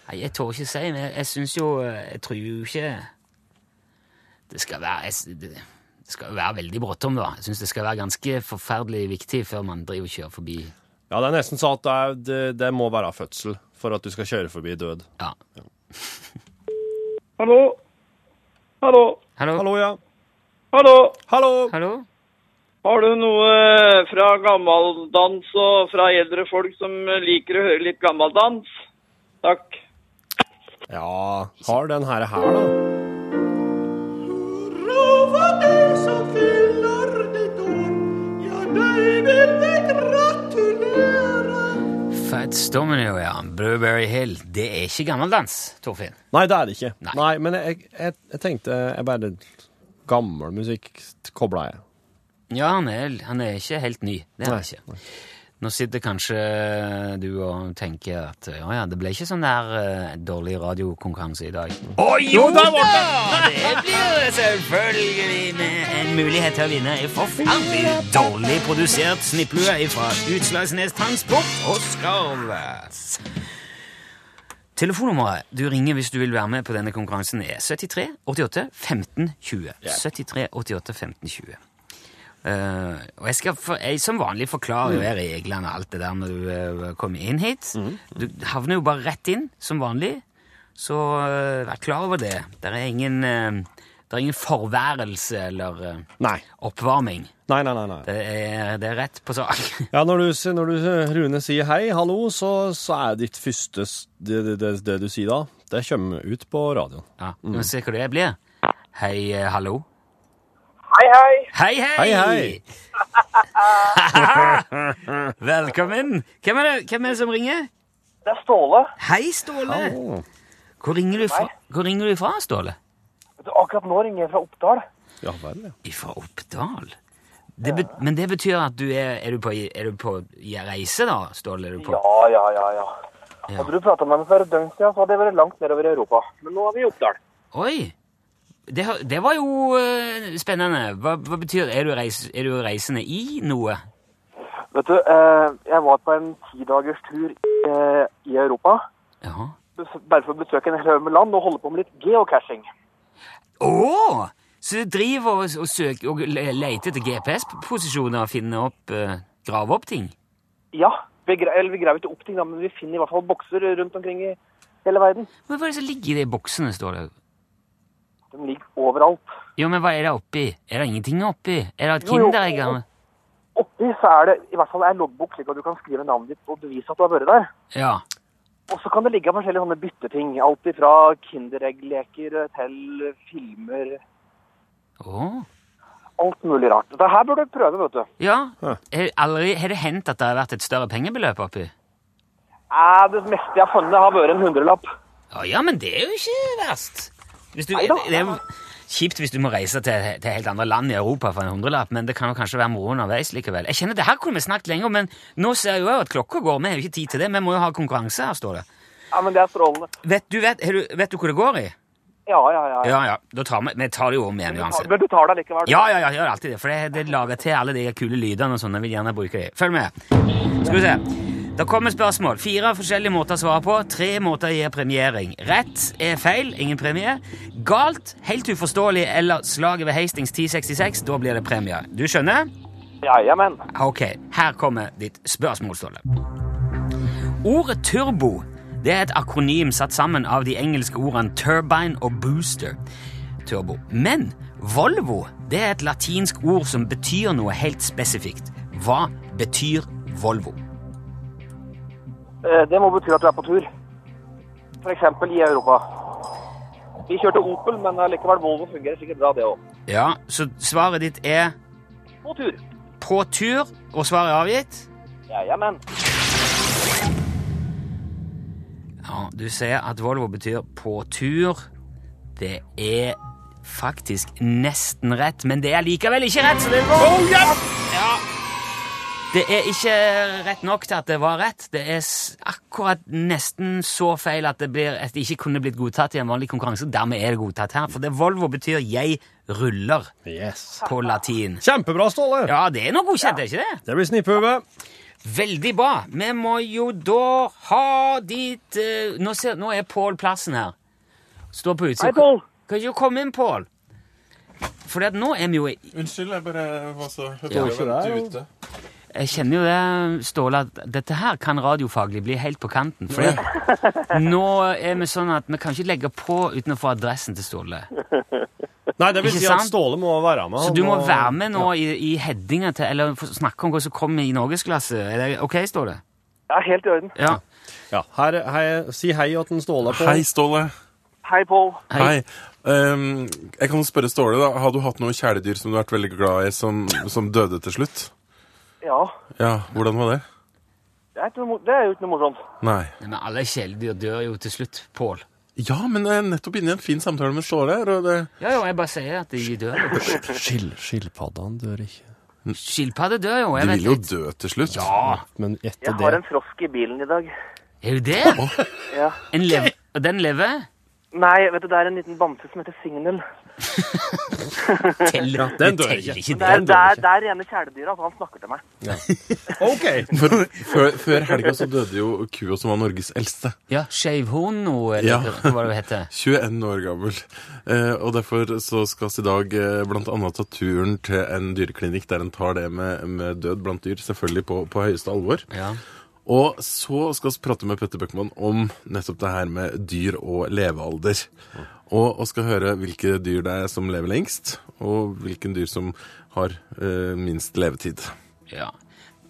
Nei, jeg tør ikke si, men jeg, jeg syns jo Jeg tror jo ikke Det skal være jeg, det, det skal være veldig bråttom, da. Jeg syns det skal være ganske forferdelig viktig før man driver og kjører forbi. Ja, det er nesten sånn at det, det, det må være fødsel for at du skal kjøre forbi død. Ja. Ja. Hallo? Hallo? Hallo? Hallo, ja. Hallo? Hallo! Hallo? Har du noe eh, fra gammeldans og fra eldre folk som liker å høre litt gammeldans? Takk. Ja, har den her her, da. Fats ja. Blueberry Hill. Det er ikke gammeldans, Torfinn. Nei, det er det ikke. Nei. Nei, men jeg, jeg, jeg tenkte jeg bare Gammel musikk kobla jeg. Ja, han er, han er ikke helt ny. Det er han Nei, ikke. Nå sitter kanskje du og tenker at ja, ja, det ble ikke sånn der eh, dårlig radiokonkurranse i dag. Å jo da! Det blir det selvfølgelig med en mulighet til å vinne en forferdelig dårlig produsert snipplue fra Utslagsnes Transport og skarves. Telefonnummeret du ringer hvis du vil være med på denne konkurransen, er 73 88 15 20. 73 88 15 20. Eh, og jeg skal for, jeg, som vanlig forklare mm. reglene og alt det der når du uh, kommer inn hit. Du havner jo bare rett inn, som vanlig. Så uh, vær klar over det. Det er ingen, uh, er ingen forværelse eller oppvarming. Nei, nei, nei. nei. Det er, det er rett på sak. Ja, når du, når du, Rune, sier hei, hallo, så, så er ditt første det, det, det, du sier da, det kommer ut på radioen. Ja, mm. vi se hva det blir. Hei, hallo. Hei, hei. Hei, hei! Hei, hei. Velkommen. Hvem er, det, hvem er det som ringer? Det er Ståle. Hei, Ståle. Hvor ringer du fra, hvor ringer du fra Ståle? Du, akkurat nå ringer jeg fra Oppdal. ja vel, ja. Fra Oppdal? Det be, men det betyr at du er Er du på, er du på reise, da, Ståle? Er du på, Ja, ja, ja, ja. Ja. Hadde du pratet med meg for et døgn siden, så hadde jeg vært langt nedover i Europa. Men nå er vi i Oppdal. Oi! Det, det var jo eh, spennende. Hva, hva betyr det? Er er du reisende i noe? Vet du, eh, jeg var på en tidagers tur i, eh, i Europa. Ja. Bare for å besøke en haug med land og holde på med litt geocaching. Å! Så du driver og, og søker og leter etter GPS-posisjoner og finner opp Graver opp ting? Ja, vi, eller vi graver ikke opp ting, da, men vi finner i hvert fall bokser rundt omkring i hele verden. Men Hva er det som ligger i de boksene, står det? De ligger overalt. Jo, men hva er det oppi? Er det ingenting oppi? Er det et. Kinderegg? Oppi så er det i hvert fall en loggbok, slik at du kan skrive navnet ditt og bevise at du har vært der. Ja. Og så kan det ligge forskjellige sånne bytteting. Alt ifra Kinderegg-leker til filmer. Oh. Alt mulig rart. Dette her burde du prøve, vet du. Ja. Har, aldri, har det hendt at det har vært et større pengebeløp oppi? Eh, det meste jeg har funnet, har vært en hundrelapp. Ja, ja, men det er jo ikke verst. Hvis du, det er kjipt hvis du må reise til, til helt andre land i Europa for en hundrelapp, men det kan jo kanskje være moro underveis likevel. Jeg kjenner Det her kunne vi snakket lenger men nå ser jeg jo at klokka går. Vi har jo ikke tid til det. Vi må jo ha konkurranse her, står det. Ja, men det er strålende. Vet du, vet, du, vet du hvor det går i? Ja, ja, ja. Ja, ja. Da tar vi, vi tar det jo om igjen Men, du tar, uansett. men du tar det likevel. Ja, ja, ja, gjør alltid det, for det, det lager til alle de kule lydene og sånn. Jeg vil gjerne bruke de. Følg med. Skal vi se. Da kommer spørsmål. Fire forskjellige måter å svare på. Tre måter gir premiering. Rett er feil, ingen premie. Galt, helt uforståelig eller slaget ved Hastings 1066. Da blir det premie. Du skjønner? Jajamän. Ok, her kommer ditt spørsmål, Ståle. Ordet turbo det er et akronym satt sammen av de engelske ordene turbine og booster. Turbo. Men Volvo det er et latinsk ord som betyr noe helt spesifikt. Hva betyr Volvo? Eh, Det må bety at du er på tur. For eksempel i Europa. Vi kjørte Opel, men likevel Volvo fungerer sikkert bra, det òg. Ja, Så svaret ditt er På tur. på tur, og svaret er avgitt? Jajamän. Ja, Du sier at Volvo betyr på tur. Det er faktisk nesten rett, men det er likevel ikke rett, så det går ja. Det er ikke rett nok til at det var rett. Det er akkurat nesten så feil at det, blir, at det ikke kunne blitt godtatt i en vanlig konkurranse. Dermed er det godtatt her, for det Volvo betyr 'jeg ruller' Yes. på latin. Kjempebra, Ståle! Ja, det er noe godkjent, er ikke det? Det blir snipphue. Veldig bra. Vi må jo da ha dit uh, nå, ser, nå er Pål plassen her. Står på utsida. Hei, Pål. Kan ikke du komme inn, Pål? For at nå er vi jo i Unnskyld, jeg bare var så ikke der, ute. Jeg kjenner jo det, Ståle, at dette her kan radiofaglig bli helt på kanten. For nå er vi sånn at vi kan ikke legge på uten å få adressen til Ståle. Nei, det vil Ikke si at? Ståle må være med. Så du må være med nå i, i headinga til Eller snakke om hva som kommer i norgesklasse. Er det OK, Ståle? Ja, helt i orden. Ja. Ja, her, hei, si hei til en Ståle på. Hei, Ståle. Hei, Pål. Hei. Hei. Um, jeg kan spørre Ståle, da. Har du hatt noen kjæledyr som du har vært veldig glad i, som, som døde til slutt? Ja, Ja, hvordan var det? det er, noe, det er jo ikke noe morsomt. Nei. Men alle kjæledyr dør jo til slutt, Pål. Ja, men jeg er nettopp inne i en fin samtale med Ståle her, og det Ja, jo, jeg bare sier at de dør. jo. Skilpaddene dør ikke. Skilpadder dør jo. De Jeg vet vil jo dø til slutt. Ja, Men etter det Jeg har det en frosk i bilen i dag. er jo det? Ja. En lev den lever? Nei, vet du, det er en liten bamse som heter Signal. Teller, den dør ikke. ikke Det er, det er, det er rene kjæledyra, altså. han snakker til meg. OK! For, før, før helga så døde jo kua som var Norges eldste. Ja, Skeivhono, eller Ja. hva det heter? 21 år gammel. Eh, og derfor så skal vi i dag eh, annet ta turen til en dyreklinikk der en tar det med, med død blant dyr, selvfølgelig på, på høyeste alvor. Ja. Og så skal vi prate med Petter Bøckmann om nettopp det her med dyr og levealder. Og, vi skal høre hvilke dyr det er som lever lengst, og hvilken dyr som har eh, minst levetid. ja.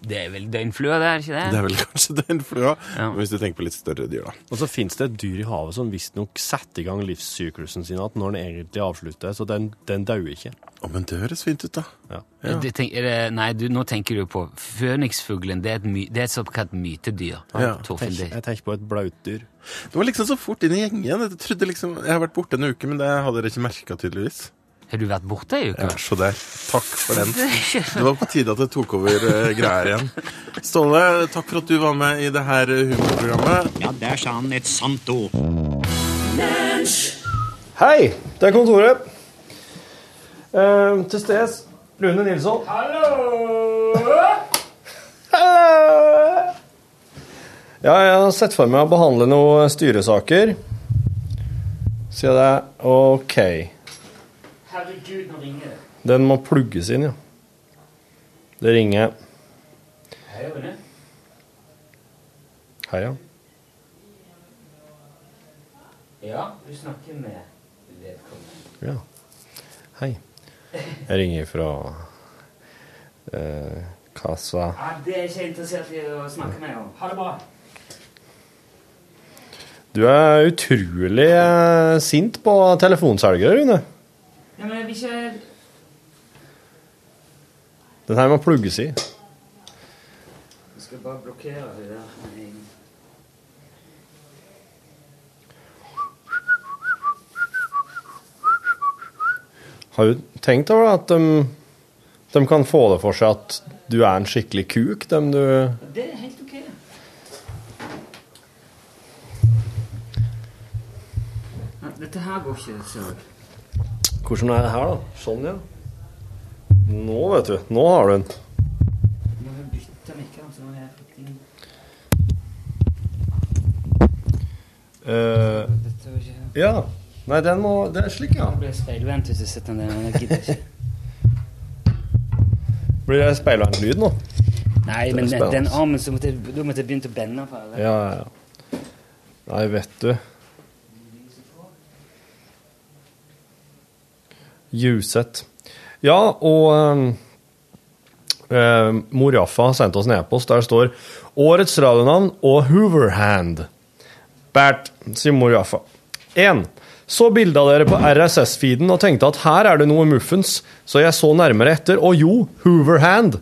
Det er vel døgnflua, det er ikke det? Det er vel kanskje døgnflua, Ja. hvis du tenker på litt større dyr, da. Og så finnes det et dyr i havet som visstnok setter i gang livssyklusen sin at når den egentlig avslutter, så den, den dauer ikke. Å, men det høres fint ut, da. Ja. Ja. Det tenk, er det, nei, du, nå tenker du på føniksfuglen. Det er et, my, det er et såkalt mytedyr. Ja, Torfinn, Tenk, jeg tenker på et blautdyr. Det var liksom så fort inn i gjengen. Jeg trodde liksom, jeg har vært borte en uke, men det hadde dere ikke merka, tydeligvis. Har du vært borte ei uke? Ja, så der. Takk for den. Det var på tide at jeg tok over uh, greier igjen. Ståle, takk for at du var med i det her eh, humorprogrammet. Ja, der sa han et sant ord. Hei, det er kontoret. Uh, til steds Rune Nilsson. Hallo! Ja, jeg har sett for meg å behandle noen styresaker. Sier det. OK. Herregud, nå ringer det. Den må plugges inn, ja. Det ringer. Hei, Rune. Hei, ja. Ja, du snakker med vedkommende. ja. Hei. Jeg ringer fra eh, kassa. Ja, det er ikke jeg interessert i å snakke med om. Ha det bra. Du er utrolig eh, sint på telefonselgere, Rune. Ja, men jeg vil ikke Den her må plugges i. Jeg skal bare blokkere det der. Har du tenkt over at de, de kan få det for seg at du er en skikkelig kuk, dem du Det er helt ok. Dette her går ikke så Hvordan er det her, da? Sånn, ja. Nå, vet du. Nå har du den. Eh, ikke ja. Nei, den må Det er slik, ja. Blir speilvendt hvis du setter den der, jeg gidder ikke. Blir det speilvendt lyd nå? Nei, men den, armen så måtte jeg, da måtte jeg begynt å bende på alle. Ja, ja, ja. Nei, vet du. Juseth. Ja, og eh, Morjaffa har sendt oss en e-post der står 'Årets radionavn og Hooverhand'. Bert, sier mor Jaffa. 1. Så bildet dere på RSS-feeden og tenkte at her er det noe muffens, så jeg så nærmere etter, og jo, Hooverhand.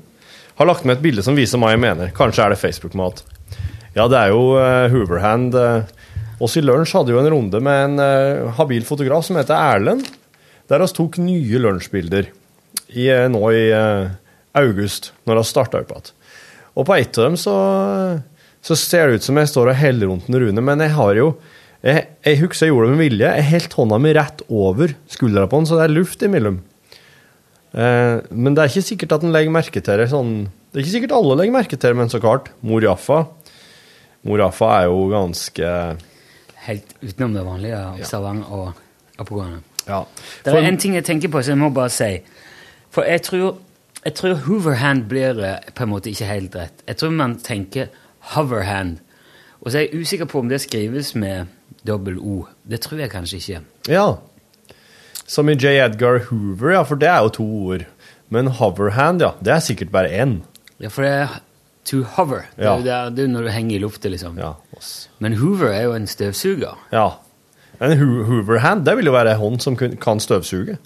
Har lagt med et bilde som viser hva jeg mener. Kanskje er det Facebook-mat. Ja, det er jo eh, Hooverhand. Uh, oss i Lunsj hadde jo en runde med en eh, habil fotograf som heter Erlend, der vi tok nye lunsjbilder i, eh, nå i eh, august, når vi starta opp igjen. Og på ett av dem så, så ser det ut som jeg står og heller rundt den Rune, men jeg har jo Jeg, jeg husker jeg gjorde det med vilje. Jeg holdt hånda mi rett over skuldra på den, så det er luft imellom. Eh, men det er ikke sikkert at en legger merke til det sånn Det er ikke sikkert alle legger merke til det, men så klart. Mor Jaffa Mor Jaffa er jo ganske Helt utenom det vanlige, observant og oppegående. Ja. Det er en ting jeg tenker på, som jeg må bare si. For jeg tror, jeg tror hoverhand blir eh, på en måte ikke helt rett. Jeg tror man tenker hoverhand. Og så er jeg usikker på om det skrives med dobbel O. Det tror jeg kanskje ikke. Ja. Som i J. Edgar Hoover, ja, for det er jo to ord. Men hoverhand, ja, det er sikkert bare én. Ja, for det er to hover. Det er jo det er når du henger i lufta, liksom. Ja. Men Hoover er jo en støvsuger. ja. En hooverhand, det vil jo være en hånd som kan støvsuge.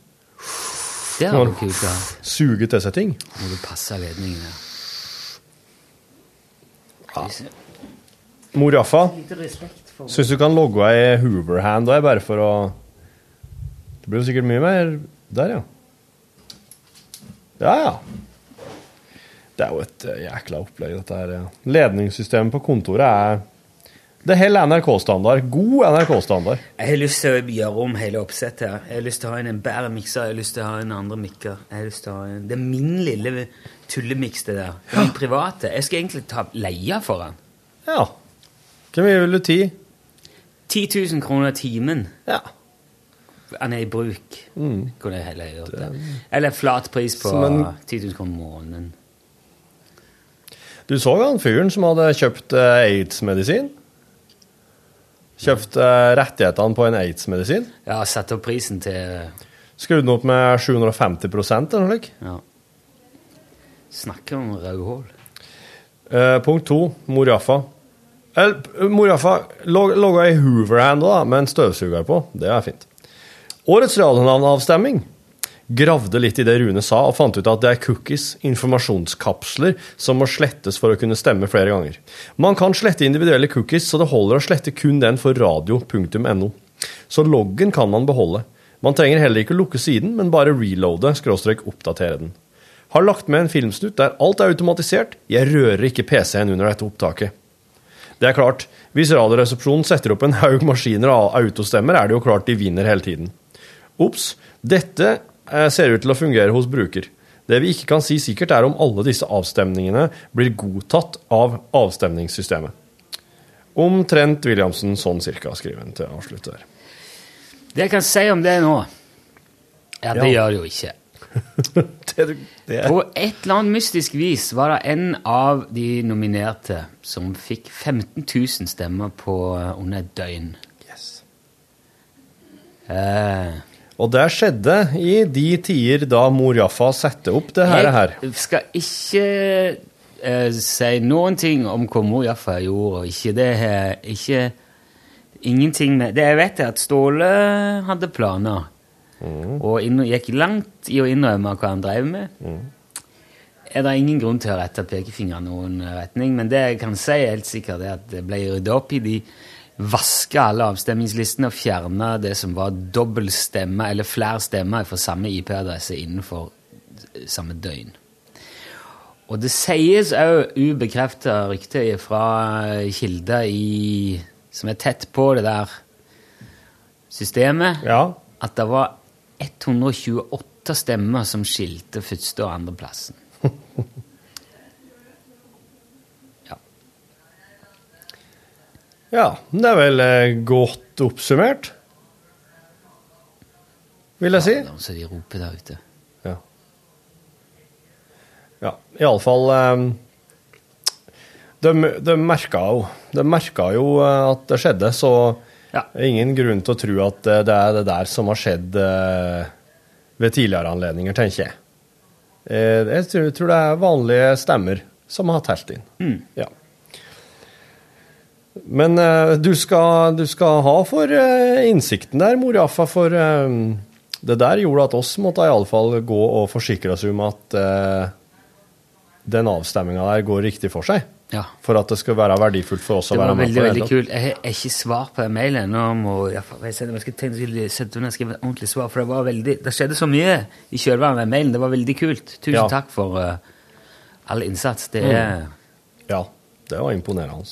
Det er jo kult ja. Suge til seg ting. Må du passe ledningen her. Ja. Mor Jaffa, syns du kan logge ei hooverhand da, bare for å Det blir jo sikkert mye mer der, ja. Ja, ja. Det er jo et eh, jækla opplegg, dette her. Ledningssystemet på kontoret er Det holder NRK-standard. God NRK-standard. Jeg har lyst til å gjøre om hele oppsettet her. Jeg har lyst til å ha inn en bedre mikser, jeg har lyst til å ha inn andre mikker. Jeg har lyst til å ha en... Det er min lille tullemiks, det der. Er min private. Jeg skal egentlig ta leie for den. Ja. Hvor mye vil du ti? 10 000 kroner timen. Ja. Han er i bruk. Mm. Kunne jeg heller gjort det. Eller flat pris på en- 10 000 kroner måneden. Du så han fyren som hadde kjøpt eh, aids-medisin? Kjøpt eh, rettighetene på en aids-medisin? Ja, satt opp prisen til Skrudd den opp med 750 eller noe slikt? Ja. Snakker om rødhål. Uh, punkt to, Mor Jaffa. Mor Jaffa logga ei Hooverhand da, med en støvsuger på. Det er fint. Årets radionavnavstavstemning. Gravde litt i det Rune sa, og fant ut at det er cookies, informasjonskapsler, som må slettes for å kunne stemme flere ganger. Man kan slette individuelle cookies, så det holder å slette kun den for radio.no. Så loggen kan man beholde. Man trenger heller ikke lukke siden, men bare reloade, skråstrek oppdatere den. Har lagt med en filmsnutt der alt er automatisert. Jeg rører ikke PC-en under dette opptaket. Det er klart, hvis Radioresepsjonen setter opp en haug maskiner og autostemmer, er det jo klart de vinner hele tiden. Ops, dette ser ut til å fungere hos bruker. Det vi ikke kan si sikkert, er om alle disse avstemningene blir godtatt av avstemningssystemet. Omtrent Williamsen sånn cirka, skriver han til avslutt der. Det jeg kan si om det nå Ja, det Ja. gjør det jo ikke. det er- På et eller annet mystisk vis var det en av de nominerte som fikk 15 000 stemmer på eh, under et døgn. Eh, Og det skjedde i de tider da Mor Jaffa satte opp det her. her. Jeg skal ikke eh, si noen ting om hva Mor Jaffa gjorde og ikke. Det er ikke ingenting med Det jeg vet, er at Ståle hadde planer. Og inn, gikk langt i å innrømme hva han drev med. er det ingen grunn til å rette pekefingeren noen retning, men det jeg kan si helt sikkert, er at det ble rydda opp i de vaska alle avstemningslistene og fjerne det som var dobbel stemme, eller flere stemmer fra samme IP-adresse innenfor samme døgn. Og det sies òg ubekrefta rykter fra kilder i, som er tett på det der systemet, Ja. at det var 128 stemmer som skilte første- og andreplassen. Ja, det er vel eh, godt oppsummert, vil jeg si. Så de roper der ute. Ja. Ja, iallfall um, de, de merka jo De merka jo eh, at det skjedde, så er ingen grunn til å tro at eh, det er det der som har skjedd eh, ved tidligere anledninger, tenker jeg. Eh, Jeg tror, det er vanlige stemmer som har telt inn. Ja. Men eh, du, skal, du skal ha for eh, innsikten der, mor Jaffa, for eh, det der gjorde at oss måtte iallfall gå og forsikre oss om at den avstemminga der går riktig for seg. Ja. For at det skal være verdifullt for oss å være med veldig på det. veldig hele kult. Jeg har ikke svar på mailen ennå. Jeg jeg jeg skal tenke jeg skulle sette under et ordentlig svar, for det var veldig Det skjedde så mye i kjølvannet av mailen. Det var veldig kult. Tusen Ja. takk for uh, all innsats. Det Mm. Ja, det var imponerende.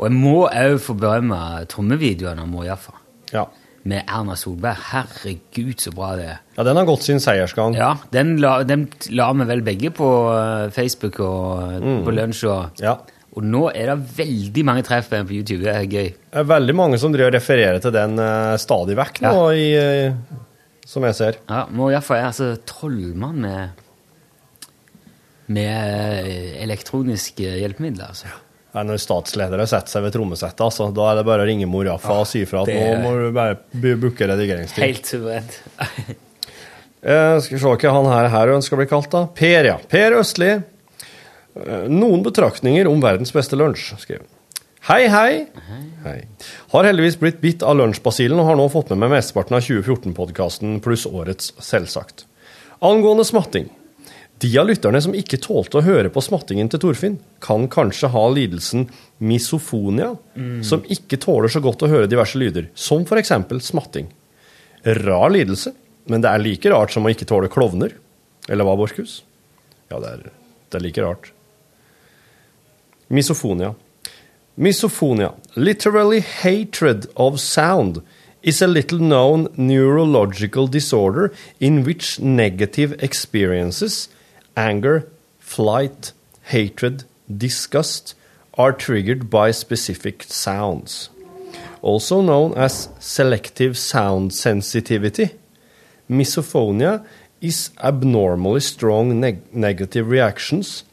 Og jeg må òg få berømme trommevideoen av Mo Jaffa. Ja. Med Erna Solberg. Herregud, så bra det er. Ja, den har gått sin seiersgang. Ja, den la, den la vi vel begge på eh, Facebook og Mm. på lunsj. Og, Ja. og nå er det veldig mange treff på YouTube. Det er gøy. Det er veldig mange som driver og refererer til den eh, stadig vekk nå, i, eh, som jeg ser. Ja, Må Jaffa er altså trollmann med med elektroniske hjelpemidler, altså. Ja, når statsledere setter seg ved trommesettet, altså, da er det bare å ringe mor Jaffa og si fra at det nå må du bare booke redigeringstid. Helt suverent. Eh, skal vi se hva han her, her ønsker å bli kalt, da. Per, ja. Per Østli. Eh, Noen betraktninger om verdens beste lunsj, skriver han. Hei, hei. Hei. Har heldigvis blitt bitt av lunsjbasillen og har nå fått med meg mesteparten av 2014-podkasten pluss årets, selvsagt. Angående smatting. De av lytterne som ikke tålte å høre på smattingen til Torfinn, kan kanskje ha lidelsen misofonia, Mm. som ikke tåler så godt å høre diverse lyder, som eksempel smatting. Rar lidelse, men det er like rart som å ikke tåle klovner. Eller hva, Borchhus? Ja, det er, det er like rart. Misofonia. Misophonia, literally hatred of sound, is a little known neurological disorder in which negative experiences, anger, flight, hatred, disgust, are triggered by specific sounds. Also known as selective sound sensitivity, misophonia is abnormally strong neg- negative reactions,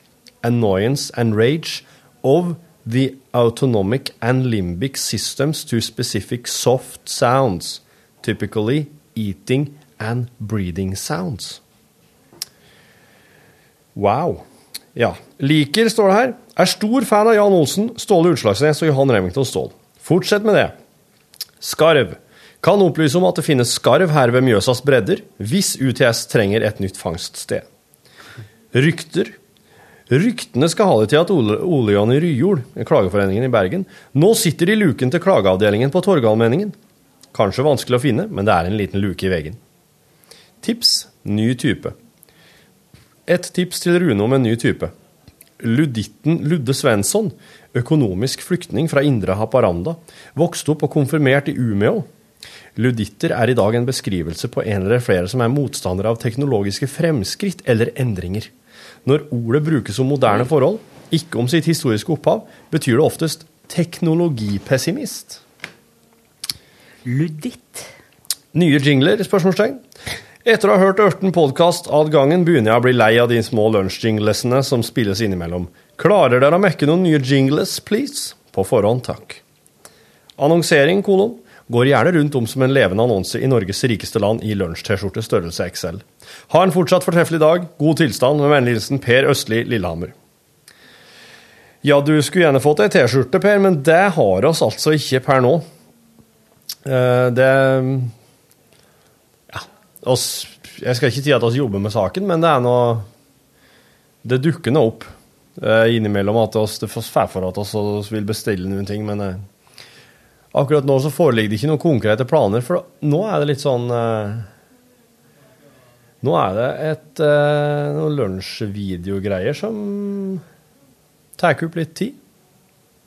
annoyance and rage of the autonomic and limbic systems to specific soft sounds, typically eating and breathing sounds. Wow. Ja. Liker, står det her. Er stor fan av Jan Olsen, Ståle Utslagsnes og Johan Remington Ståhl. Fortsett med det. Skarv. Kan opplyse om at det finnes skarv her ved Mjøsas bredder, hvis UTS trenger et nytt fangststed. Rykter. Ryktene skal ha det til at Ole, Ole i Ryjord, klageforeningen i Bergen, nå sitter i luken til klageavdelingen på Torgallmenningen. Kanskje vanskelig å finne, men det er en liten luke i veggen. Tips ny type. Et tips til Rune om en ny type. Luditten Ludde Svensson, økonomisk flyktning fra Indre Haparanda, vokste opp og konfirmert i Umeå. Luditter er i dag en beskrivelse på en eller flere som er motstandere av teknologiske fremskritt eller endringer. Når ordet brukes om moderne forhold, ikke om sitt historiske opphav, betyr det oftest teknologipessimist. Luditt. Nye jingler? spørsmålstegn. Etter å ha hørt ørten podkast ad gangen, begynner jeg å bli lei av de små lunsjjinglesene som spilles innimellom. Klarer dere å mekke noen nye jingles, please? På forhånd, takk. Annonsering, kolon. Går gjerne rundt om som en levende annonse i Norges rikeste land i lunsj-T-skjorte størrelse XL. Ha en fortsatt fortreffelig dag. God tilstand. Med vennlig hilsen Per Østli, Lillehammer. Ja, du skulle gjerne fått ei T-skjorte, Per, men det har oss altså ikke per nå. Eh, Det. Oss, jeg skal ikke si at vi jobber med saken, men det er noe det dukker nå opp eh, innimellom at oss, det får for at oss vil bestille noen ting, men eh, akkurat nå så foreligger det ikke noen konkrete planer, for nå er det litt sånn eh, Nå er det et eh, noen lunsjvideogreier som tar opp litt tid.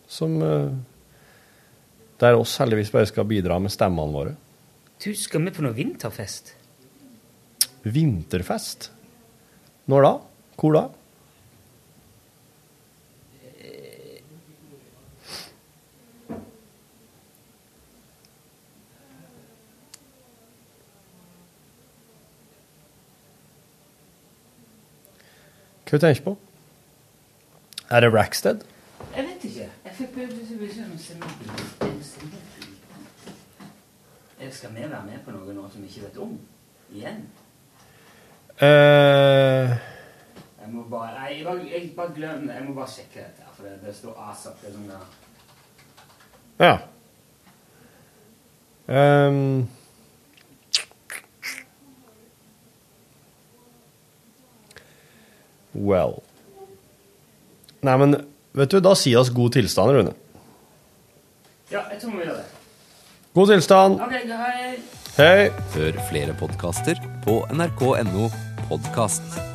Som eh, Der oss heldigvis bare skal bidra med stemmene våre. Du, skal vi på noe vinterfest? Vinterfest? Når da? Hvor da? Hva tenker du på? Er det Rackstead? Jeg vet ikke. Jeg fikk. Skal vi være med på noe nå som vi ikke vet om? Igjen? Eh, Jeg må bare Nei, jeg bare, jeg bare glem det. Jeg må bare sjekke dette. her, For det, det står ASAP. Det er sånn der. ja. Um, well. Nei, men vet du, da sier oss god tilstand, Rune. Ja, jeg tror vi gjør det. God tilstand. Ok, hei. Hei. Hør flere podkaster på nrk.no podkast.